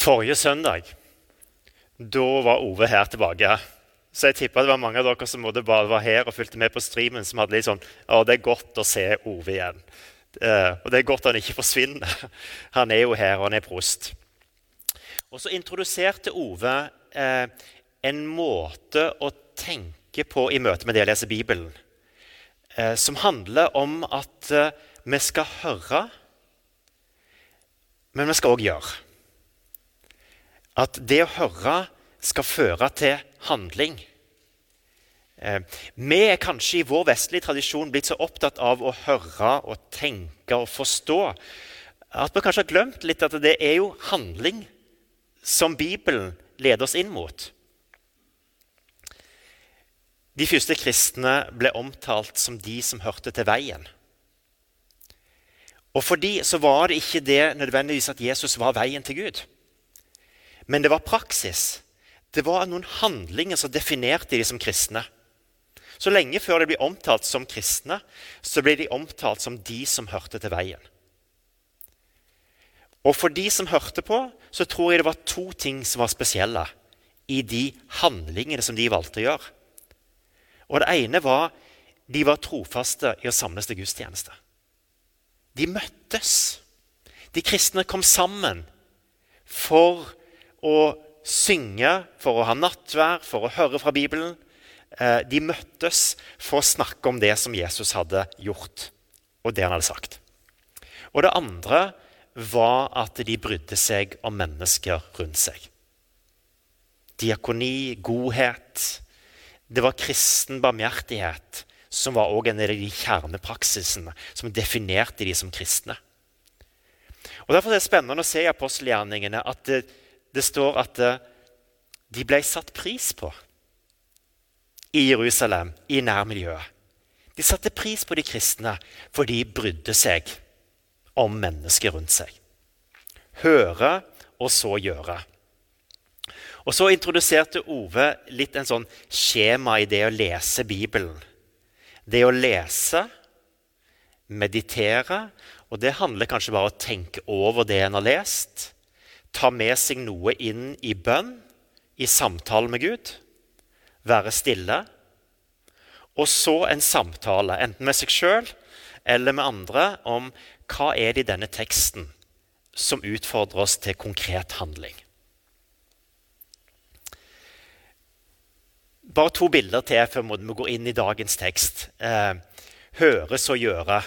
Forrige søndag da var Ove her tilbake. Så jeg tipper det var mange av dere som bare var her og fulgte med på streamen, som hadde litt sånn Å, det er godt å se Ove igjen. Uh, og det er godt han ikke forsvinner. Han er jo her, og han er prost. Og så introduserte Ove uh, en måte å tenke på i møte med det å lese Bibelen, uh, som handler om at vi skal høre, men vi skal òg gjøre. At det å høre skal føre til handling. Eh, vi er kanskje i vår vestlige tradisjon blitt så opptatt av å høre og tenke og forstå at vi kanskje har glemt litt at det er jo handling som Bibelen leder oss inn mot. De første kristne ble omtalt som de som hørte til veien. Og For de så var det ikke det nødvendigvis at Jesus var veien til Gud. Men det var praksis. Det var noen handlinger som definerte de som kristne. Så lenge før de ble omtalt som kristne, så ble de omtalt som de som hørte til veien. Og for de som hørte på, så tror jeg det var to ting som var spesielle i de handlingene som de valgte å gjøre. Og Det ene var de var trofaste i å samles til gudstjeneste. De møttes. De kristne kom sammen for å synge, for å ha nattvær, for å høre fra Bibelen. Eh, de møttes for å snakke om det som Jesus hadde gjort, og det han hadde sagt. Og det andre var at de brydde seg om mennesker rundt seg. Diakoni, godhet. Det var kristen barmhjertighet som var også en av de kjernepraksisene som definerte de som kristne. Og Derfor er det spennende å se i apostelgjerningene at det, står at eh, de ble satt pris på i Jerusalem, i nærmiljøet. De satte pris på de kristne, for de brydde seg om mennesker rundt seg. Høre og så gjøre. Og Så introduserte Ove litt en sånn skjema i det å lese Bibelen. Det å lese, meditere, og det handler kanskje bare om å tenke over det en har lest ta med seg noe inn i bønn, i samtale med Gud, være stille. Og så en samtale, enten med seg sjøl eller med andre, om hva er det i denne teksten som utfordrer oss til konkret handling. Bare to bilder til før vi går inn i dagens tekst. Eh, høres og gjøre.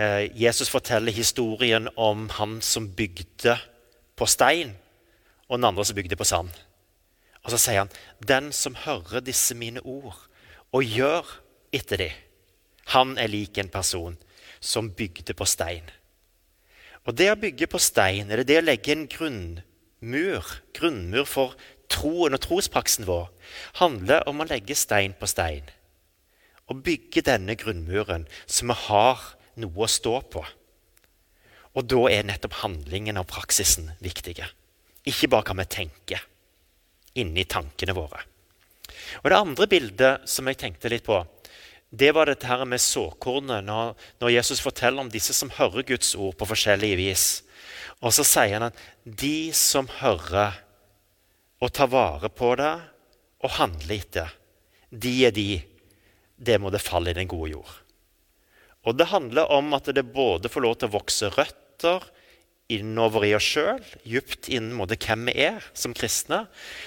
Eh, Jesus forteller historien om han som bygde på stein, og den andre som bygde på sand. Og så sier han, 'Den som hører disse mine ord og gjør etter de, han er lik en person som bygde på stein.' Og det å bygge på stein, eller det å legge en grunnmur, grunnmur for troen og trospraksen vår, handler om å legge stein på stein. Å bygge denne grunnmuren så vi har noe å stå på. Og da er nettopp handlingen og praksisen viktige. Ikke bare hva vi tenker inni tankene våre. Og Det andre bildet som jeg tenkte litt på, det var dette her med såkornet. Når, når Jesus forteller om disse som hører Guds ord på forskjellige vis. Og så sier han at de som hører og tar vare på det og handler etter, de er de. Det må det falle i den gode jord. Og det handler om at det både får lov til å vokse rødt røtter innover i oss sjøl, djupt innen hvem vi er som kristne,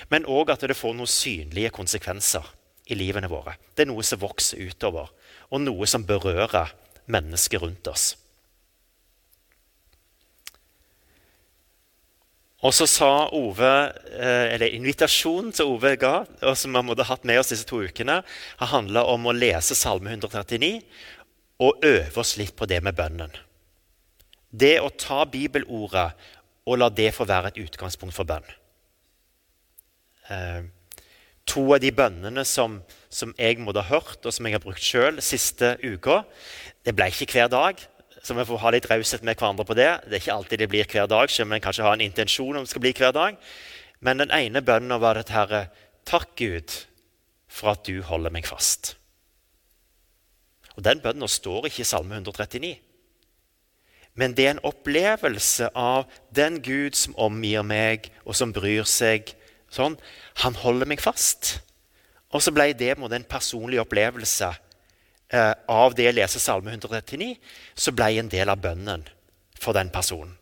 men òg at det får noen synlige konsekvenser i livene våre. Det er noe som vokser utover, og noe som berører mennesker rundt oss. Og så sa Ove, eh, eller Invitasjonen til Ove ga, og som vi har hatt med oss disse to ukene, har handla om å lese Salme 139 og øve oss litt på det med bønnen. Det å ta bibelordet og la det få være et utgangspunkt for bønn. Eh, to av de bønnene som, som, jeg måtte ha hørt, og som jeg har brukt sjøl siste uka, det ble ikke hver dag. Så vi får ha litt raushet med hverandre på det. Det er ikke alltid det blir hver dag, selv om en kanskje har en intensjon om det skal bli hver dag. Men den ene bønnen var dette herre Takk, Gud, for at du holder meg fast. Og Den bønnen står ikke i Salme 139. Men det er en opplevelse av den Gud som omgir meg, og som bryr seg. sånn, Han holder meg fast. Og så ble det en personlig opplevelse eh, av det jeg leser Salme 139. Så ble jeg en del av bønnen for den personen.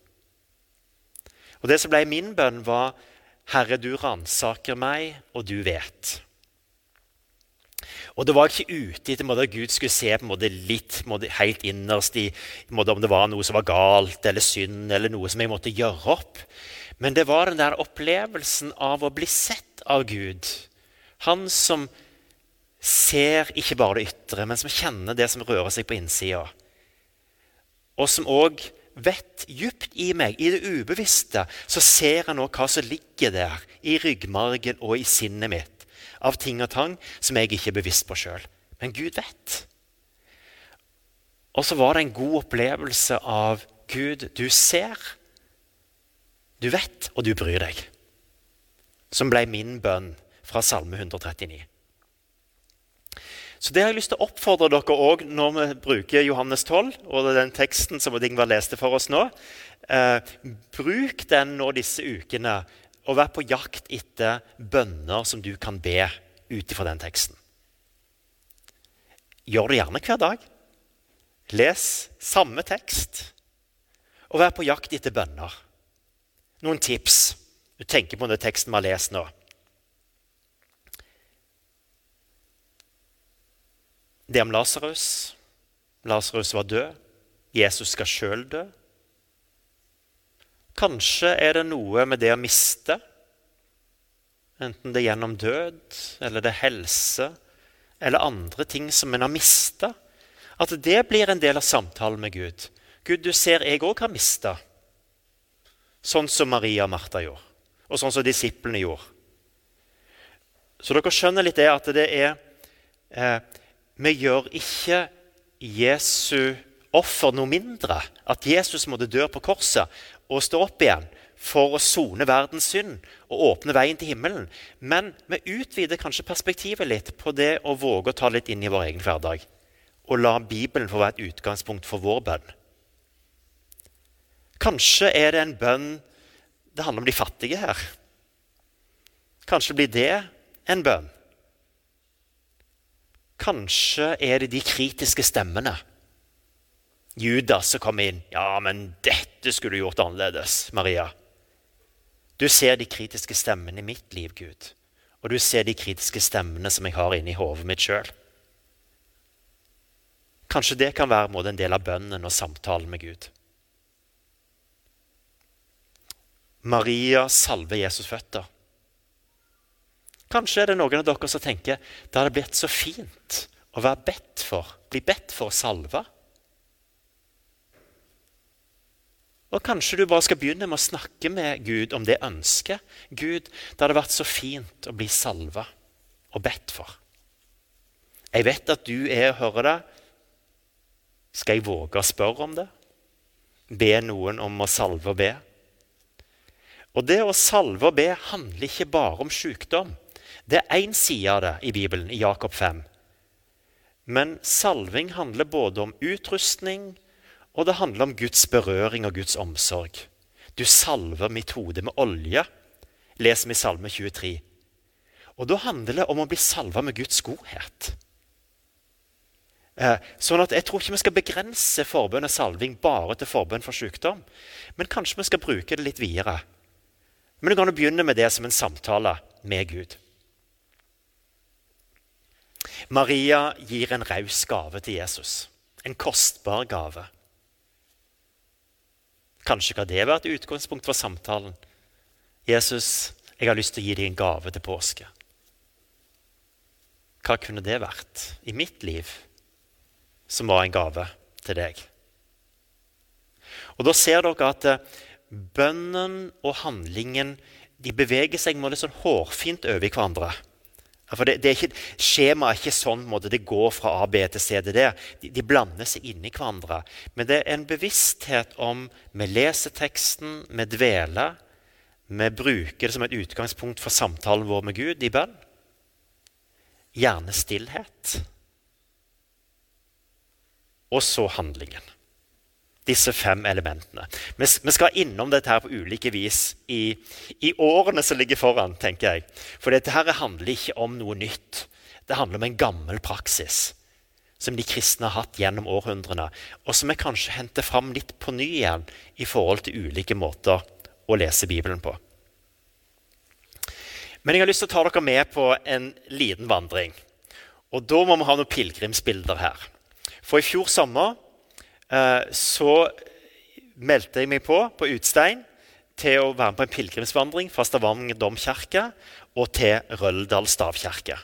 Og Det som ble min bønn, var Herre, du ransaker meg, og du vet. Og det var ikke ute etter at Gud skulle se på en måte litt måte helt innerst i måte om det var noe som var galt eller synd, eller noe som jeg måtte gjøre opp. Men det var den der opplevelsen av å bli sett av Gud. Han som ser ikke bare det ytre, men som kjenner det som rører seg på innsida. Og som òg vet djupt i meg, i det ubevisste, så ser han òg hva som ligger der i ryggmargen og i sinnet mitt av ting og tang som jeg ikke er bevisst på sjøl. Men Gud vet. Og så var det en god opplevelse av Gud, du ser, du vet, og du bryr deg. Som ble min bønn fra Salme 139. Så det har jeg lyst til å oppfordre dere òg når vi bruker Johannes 12 og den teksten som Ingvar leste for oss nå. Eh, bruk den nå disse ukene og vær på jakt etter bønner som du kan be ut ifra den teksten. Gjør det gjerne hver dag. Les samme tekst, og vær på jakt etter bønner. Noen tips. Du tenker på den teksten vi har lest nå. Det om Lasarus. Lasarus var død. Jesus skal sjøl dø. Kanskje er det noe med det å miste. Enten det er gjennom død, eller det er helse, eller andre ting som en har mista. At det blir en del av samtalen med Gud. Gud, du ser jeg òg har mista. Sånn som Maria og Martha gjorde, og sånn som disiplene gjorde. Så dere skjønner litt det at det er eh, Vi gjør ikke Jesu offer noe mindre. At Jesus måtte dø på korset og stå opp igjen for å sone verdens synd og åpne veien til himmelen. Men vi utvider kanskje perspektivet litt på det å våge å ta litt inn i vår egen hverdag. Og la Bibelen få være et utgangspunkt for vår bønn. Kanskje er det en bønn Det handler om de fattige her. Kanskje blir det en bønn. Kanskje er det de kritiske stemmene Judas som kom inn. 'Ja, men dette skulle du gjort annerledes, Maria.' Du ser de kritiske stemmene i mitt liv, Gud. Og du ser de kritiske stemmene som jeg har inni hodet mitt sjøl. Kanskje det kan være en del av bønnen og samtalen med Gud. Maria salver Jesus' føtter. Kanskje er det noen av dere som tenker det hadde blitt så fint å være bedt for, bli bedt for å salve. Og Kanskje du bare skal begynne med å snakke med Gud om det ønsket. Gud, det hadde vært så fint å bli salva og bedt for. Jeg vet at du er og hører det. Skal jeg våge å spørre om det? Be noen om å salve og be? Og Det å salve og be handler ikke bare om sykdom. Det er én side av det i Bibelen, i Jakob 5. Men salving handler både om utrustning, og det handler om Guds berøring og Guds omsorg. Du salver mitt hode med olje, leser vi i Salme 23. Og da handler det om å bli salva med Guds godhet. Eh, sånn at Jeg tror ikke vi skal begrense forbønn og salving bare til forbønn for sykdom. Men kanskje vi skal bruke det litt videre. Men du kan begynne med det som en samtale med Gud. Maria gir en raus gave til Jesus. En kostbar gave. Kanskje kan det være et utgangspunkt for samtalen. Jesus, jeg har lyst til å gi deg en gave til påske. Hva kunne det vært i mitt liv som var en gave til deg? Og Da ser dere at eh, bønnen og handlingen de beveger seg litt sånn hårfint over i hverandre. For det, det er ikke, Skjemaet er ikke sånn måte, det går fra A, B til C til D. De, de blander seg inn i hverandre. Men det er en bevissthet om Vi leser teksten, vi dveler. Vi bruker det som et utgangspunkt for samtalen vår med Gud i bønn. Gjerne stillhet. Og så handlingen. Disse fem elementene. Vi, skal innom dette her på ulike vis i, i, årene som ligger foran. tenker jeg. For dette her handler ikke om noe nytt. Det handler om en gammel praksis som de kristne har hatt gjennom århundrene, og som vi kanskje henter fram litt på ny igjen i forhold til ulike måter å lese Bibelen på. Men jeg har lyst til å ta dere med på en liten vandring. Og da må vi ha noen pilegrimsbilder her. For i fjor sommer så meldte jeg meg på på Utstein til å være med på en pilegrimsvandring fra Stavanger domkirke og til Røldal stavkirke.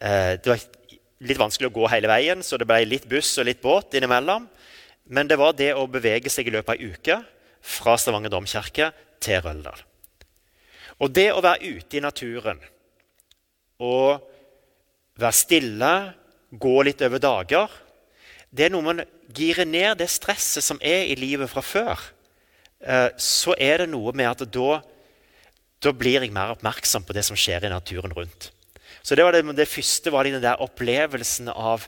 Eh, det var litt vanskelig å gå hele veien, så det ble litt buss og litt båt innimellom. Men det var det å bevege seg i løpet av ei uke fra Stavanger domkirke til Røldal. Og det å være ute i naturen og være stille, gå litt over dager Det er noe man girer ned det stresset som er i livet fra før. Eh, så er det noe med at da, da blir jeg mer oppmerksom på det som skjer i naturen rundt. Så det, var det, det første var den der opplevelsen av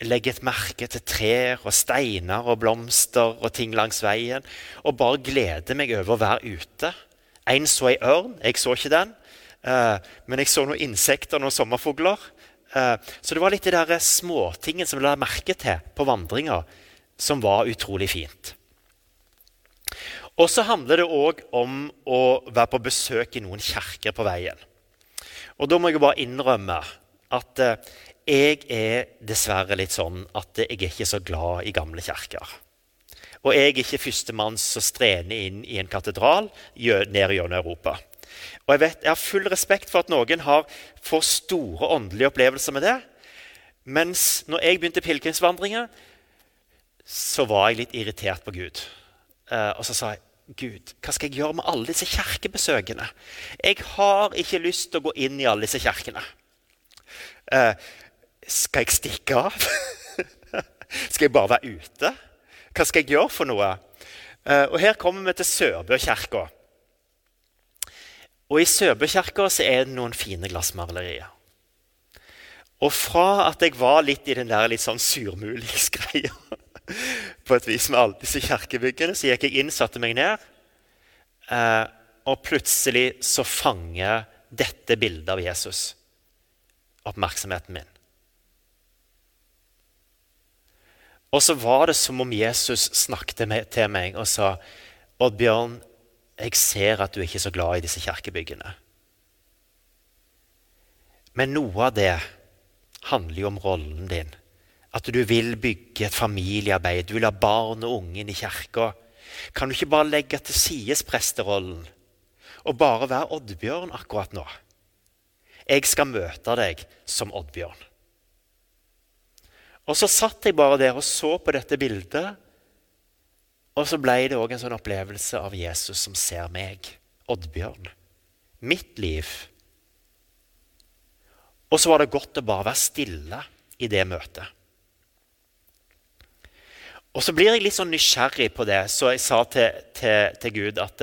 legge et merke til trær og steiner og blomster og ting langs veien. Og bare glede meg over å være ute. En så ei ørn. Jeg så ikke den. Uh, men jeg så noen insekter og noen sommerfugler. Uh, så det var litt de der småtingene som vi la merke til på vandringa, som var utrolig fint. Og så handler det òg om å være på besøk i noen kjerker på veien. Og da må jeg bare innrømme at uh, jeg er dessverre litt sånn at jeg er ikke så glad i gamle kjerker. Og jeg er ikke førstemann som strener inn i en katedral ned gjennom Europa. Og jeg, vet, jeg har full respekt for at noen har for store åndelige opplevelser med det. Mens når jeg begynte pilegrimsvandringer, så var jeg litt irritert på Gud. Uh, og så sa jeg Gud, hva skal jeg gjøre med alle disse kirkebesøkene? Jeg har ikke lyst til å gå inn i alle disse kirkene. Uh, skal jeg stikke av? skal jeg bare være ute? Hva skal jeg gjøre for noe? Uh, og Her kommer vi til Sørbøkirka. Og I Søbekirka er det noen fine glassmalerier. Og fra at jeg var litt i den der litt sånn surmulingsgreia på et vis med alle disse kirkebyggene, så gikk jeg inn, satte meg ned, uh, og plutselig så fanger dette bildet av Jesus oppmerksomheten min. Og så var det som om Jesus snakket til meg og sa Oddbjørn, jeg ser at du ikke er så glad i disse kirkebyggene. Men noe av det handler jo om rollen din. At du vil bygge et familiearbeid. Du vil ha barn og unge inn i kirka. Kan du ikke bare legge til side presterollen og bare være Oddbjørn akkurat nå? Jeg skal møte deg som Oddbjørn. Og så satt jeg bare der og så på dette bildet. Og så ble det òg en sånn opplevelse av Jesus som ser meg, Oddbjørn. Mitt liv. Og så var det godt å bare være stille i det møtet. Og så blir jeg litt sånn nysgjerrig på det, så jeg sa til, til, til Gud at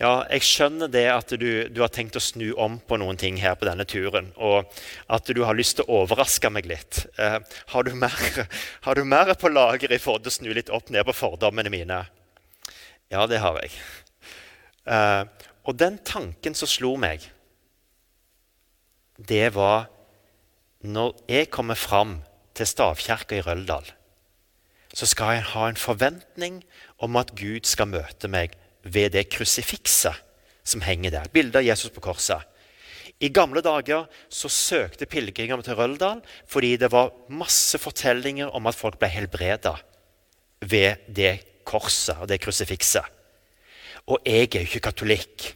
ja, jeg skjønner det at du, du, har tenkt å snu om på noen ting her på denne turen, og at du har lyst til å overraske meg litt. Eh, har, du mer, har, du mer, på lager i forhold til å snu litt opp ned på fordommene mine? Ja, det har jeg. Eh, og den tanken som slo meg, det var når jeg kommer fram til stavkirka i Røldal, så skal jeg ha en forventning om at Gud skal møte meg ved det krusifikset som henger der. Bildet av Jesus på korset. I gamle dager så søkte pilegrimer til Røldal fordi det var masse fortellinger om at folk ble helbreda ved det korset og det krusifikset. Og jeg er jo ikke katolikk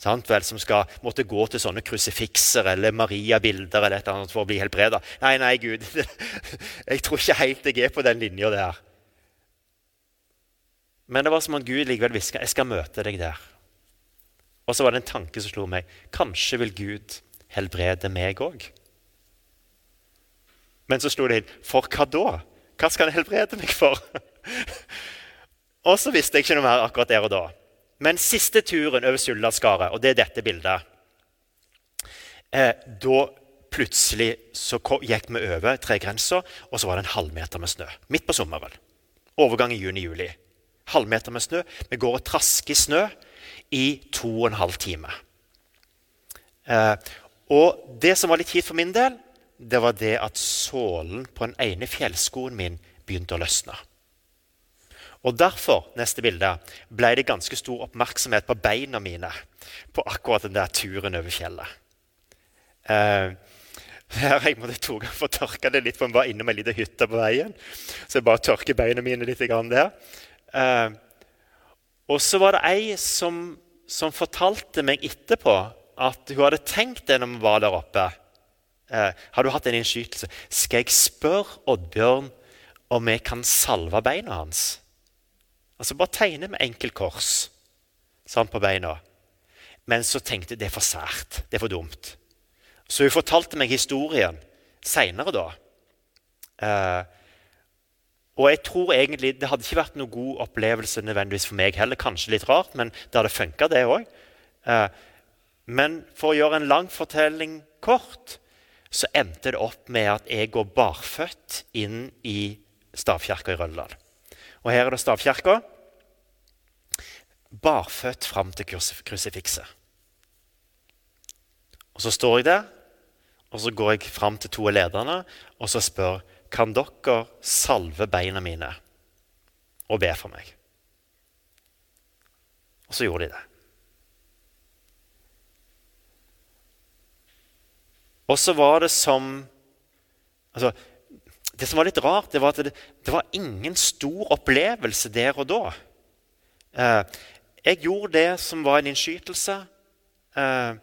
sant, vel, som skal måtte gå til sånne krusifikser eller Maria-bilder eller et eller annet for å bli helbreda. Nei, nei, Gud, jeg tror ikke helt jeg er på den linja der. Men det var som om Gud likevel hviska jeg skal møte deg der. Og så var det en tanke som slo meg. Kanskje vil Gud helbrede meg òg? Men så slo det inn. For hva da? Hva skal han helbrede meg for? og så visste jeg ikke noe mer akkurat der og da. Men siste turen over Suldalsskaret, og det er dette bildet eh, Da plutselig så gikk vi over tregrensa, og så var det en halvmeter med snø. Midt på sommeren. Overgang i juni-juli. Halvmeter med snø. Vi går og trasker i snø i to og en halv time. Eh, og det som var litt kjipt for min del, det var det at sålen på den ene fjellskoen min begynte å løsne. Og Derfor neste bilde, ble det ganske stor oppmerksomhet på beina mine på akkurat den der turen over fjellet. Uh, her jeg måtte to ganger få tørka det litt, for jeg var innom ei lita hytte på veien. Så jeg bare tørker beina mine litt der. Uh, og så var det ei som, som, fortalte meg etterpå at hun hadde tenkt det når vi var der oppe. Uh, har du hatt en innskytelse? Skal jeg spørre Oddbjørn om jeg kan salve beina hans? Altså Bare tegne med enkeltkors sånn på beina. Men så tenkte jeg det er for sært. Det er for dumt. Så hun fortalte meg historien seinere, da. Eh, og jeg tror egentlig Det hadde ikke vært noen god opplevelse nødvendigvis for meg heller. Kanskje litt rart, men det hadde funka, det òg. Eh, men for å gjøre en lang fortelling kort, så endte det opp med at jeg går barføtt inn i stavkirka i Røldal. Og her er det stavkirka. Barføtt fram til krusifikset. Og så står jeg der, og så går jeg fram til to av lederne og så spør kan dere salve beina mine og be for meg. Og så gjorde de det. Og så var det som altså, Det som var litt rart, det var at det, det var ingen stor opplevelse der og da. Eh, jeg gjorde det som var en innskytelse, eh,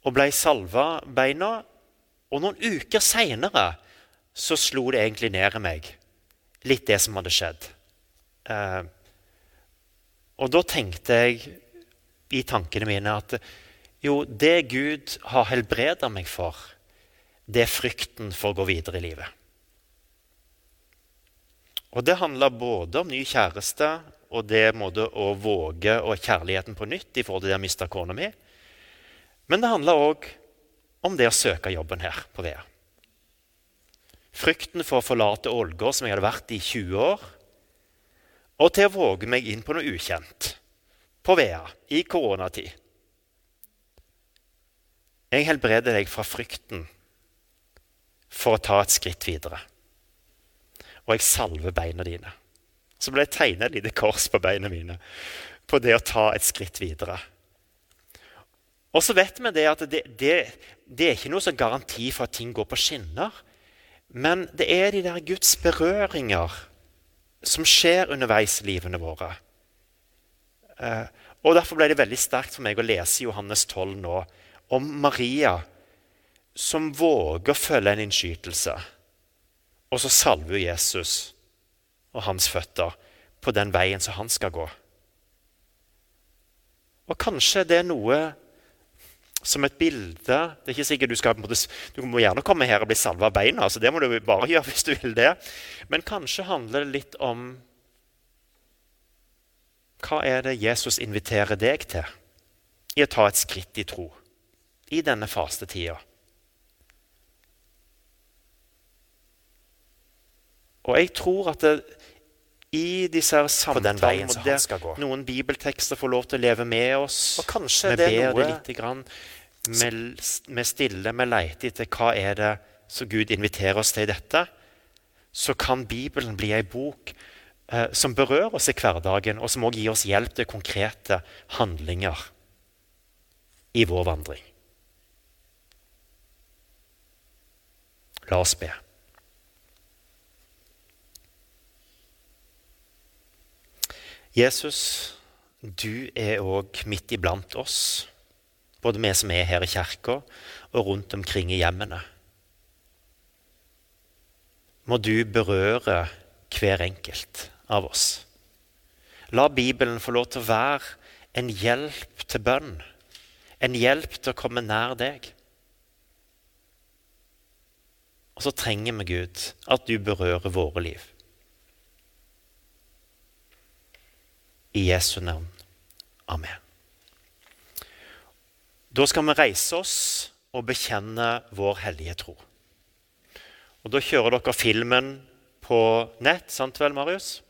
og ble salva beina. Og noen uker seinere så slo det egentlig ned i meg, litt det som hadde skjedd. Eh, og da tenkte jeg i tankene mine at jo, det Gud har helbreda meg for, det er frykten for å gå videre i livet. Og det handler både om ny kjæreste og det måte å våge og kjærligheten på nytt i forhold til det jeg mista kona mi. Men det handler òg om det å søke jobben her på Vea. Frykten for å forlate Ålgård, som jeg hadde vært i 20 år, og til å våge meg inn på noe ukjent på Vea i koronatid. Jeg helbreder deg fra frykten for å ta et skritt videre. Og jeg salver beina dine. Så ble jeg tegna et lite kors på beina mine på det å ta et skritt videre. Og så vet vi det at det, det, det er ikke noe sånn garanti for at ting går på skinner. Men det er de der Guds berøringer som skjer underveis i livene våre. Eh, og Derfor ble det veldig sterkt for meg å lese Johannes 12 nå om Maria som våger å følge en innskytelse, og så salver hun Jesus og hans føtter på den veien som han skal gå. Og kanskje det er noe som et bilde Det er ikke sikkert Du skal du må gjerne komme her og bli salva av beina. så Det må du bare gjøre hvis du vil det. Men kanskje handler det litt om Hva er det Jesus inviterer deg til i å ta et skritt i tro? i denne fastetida. Og jeg tror at det, i disse samtalene som han Noen bibeltekster får lov til å leve med oss. Og kanskje vi det ber noe... det lite grann. Vi stille, vi leter etter hva er det som Gud inviterer oss til i dette. Så kan Bibelen bli ei bok eh, som berører oss i hverdagen, og som også gir oss hjelp til konkrete handlinger i vår vandring. La oss be. Jesus, du er òg midt iblant oss, både vi som er her i kirka, og rundt omkring i hjemmene. Må du berøre hver enkelt av oss. La Bibelen få lov til å være en hjelp til bønn, en hjelp til å komme nær deg. Og så trenger vi, Gud, at du berører våre liv. I Jesu navn. Amen. Da skal vi reise oss og bekjenne vår hellige tro. Og Da kjører dere filmen på nett, sant vel, Marius?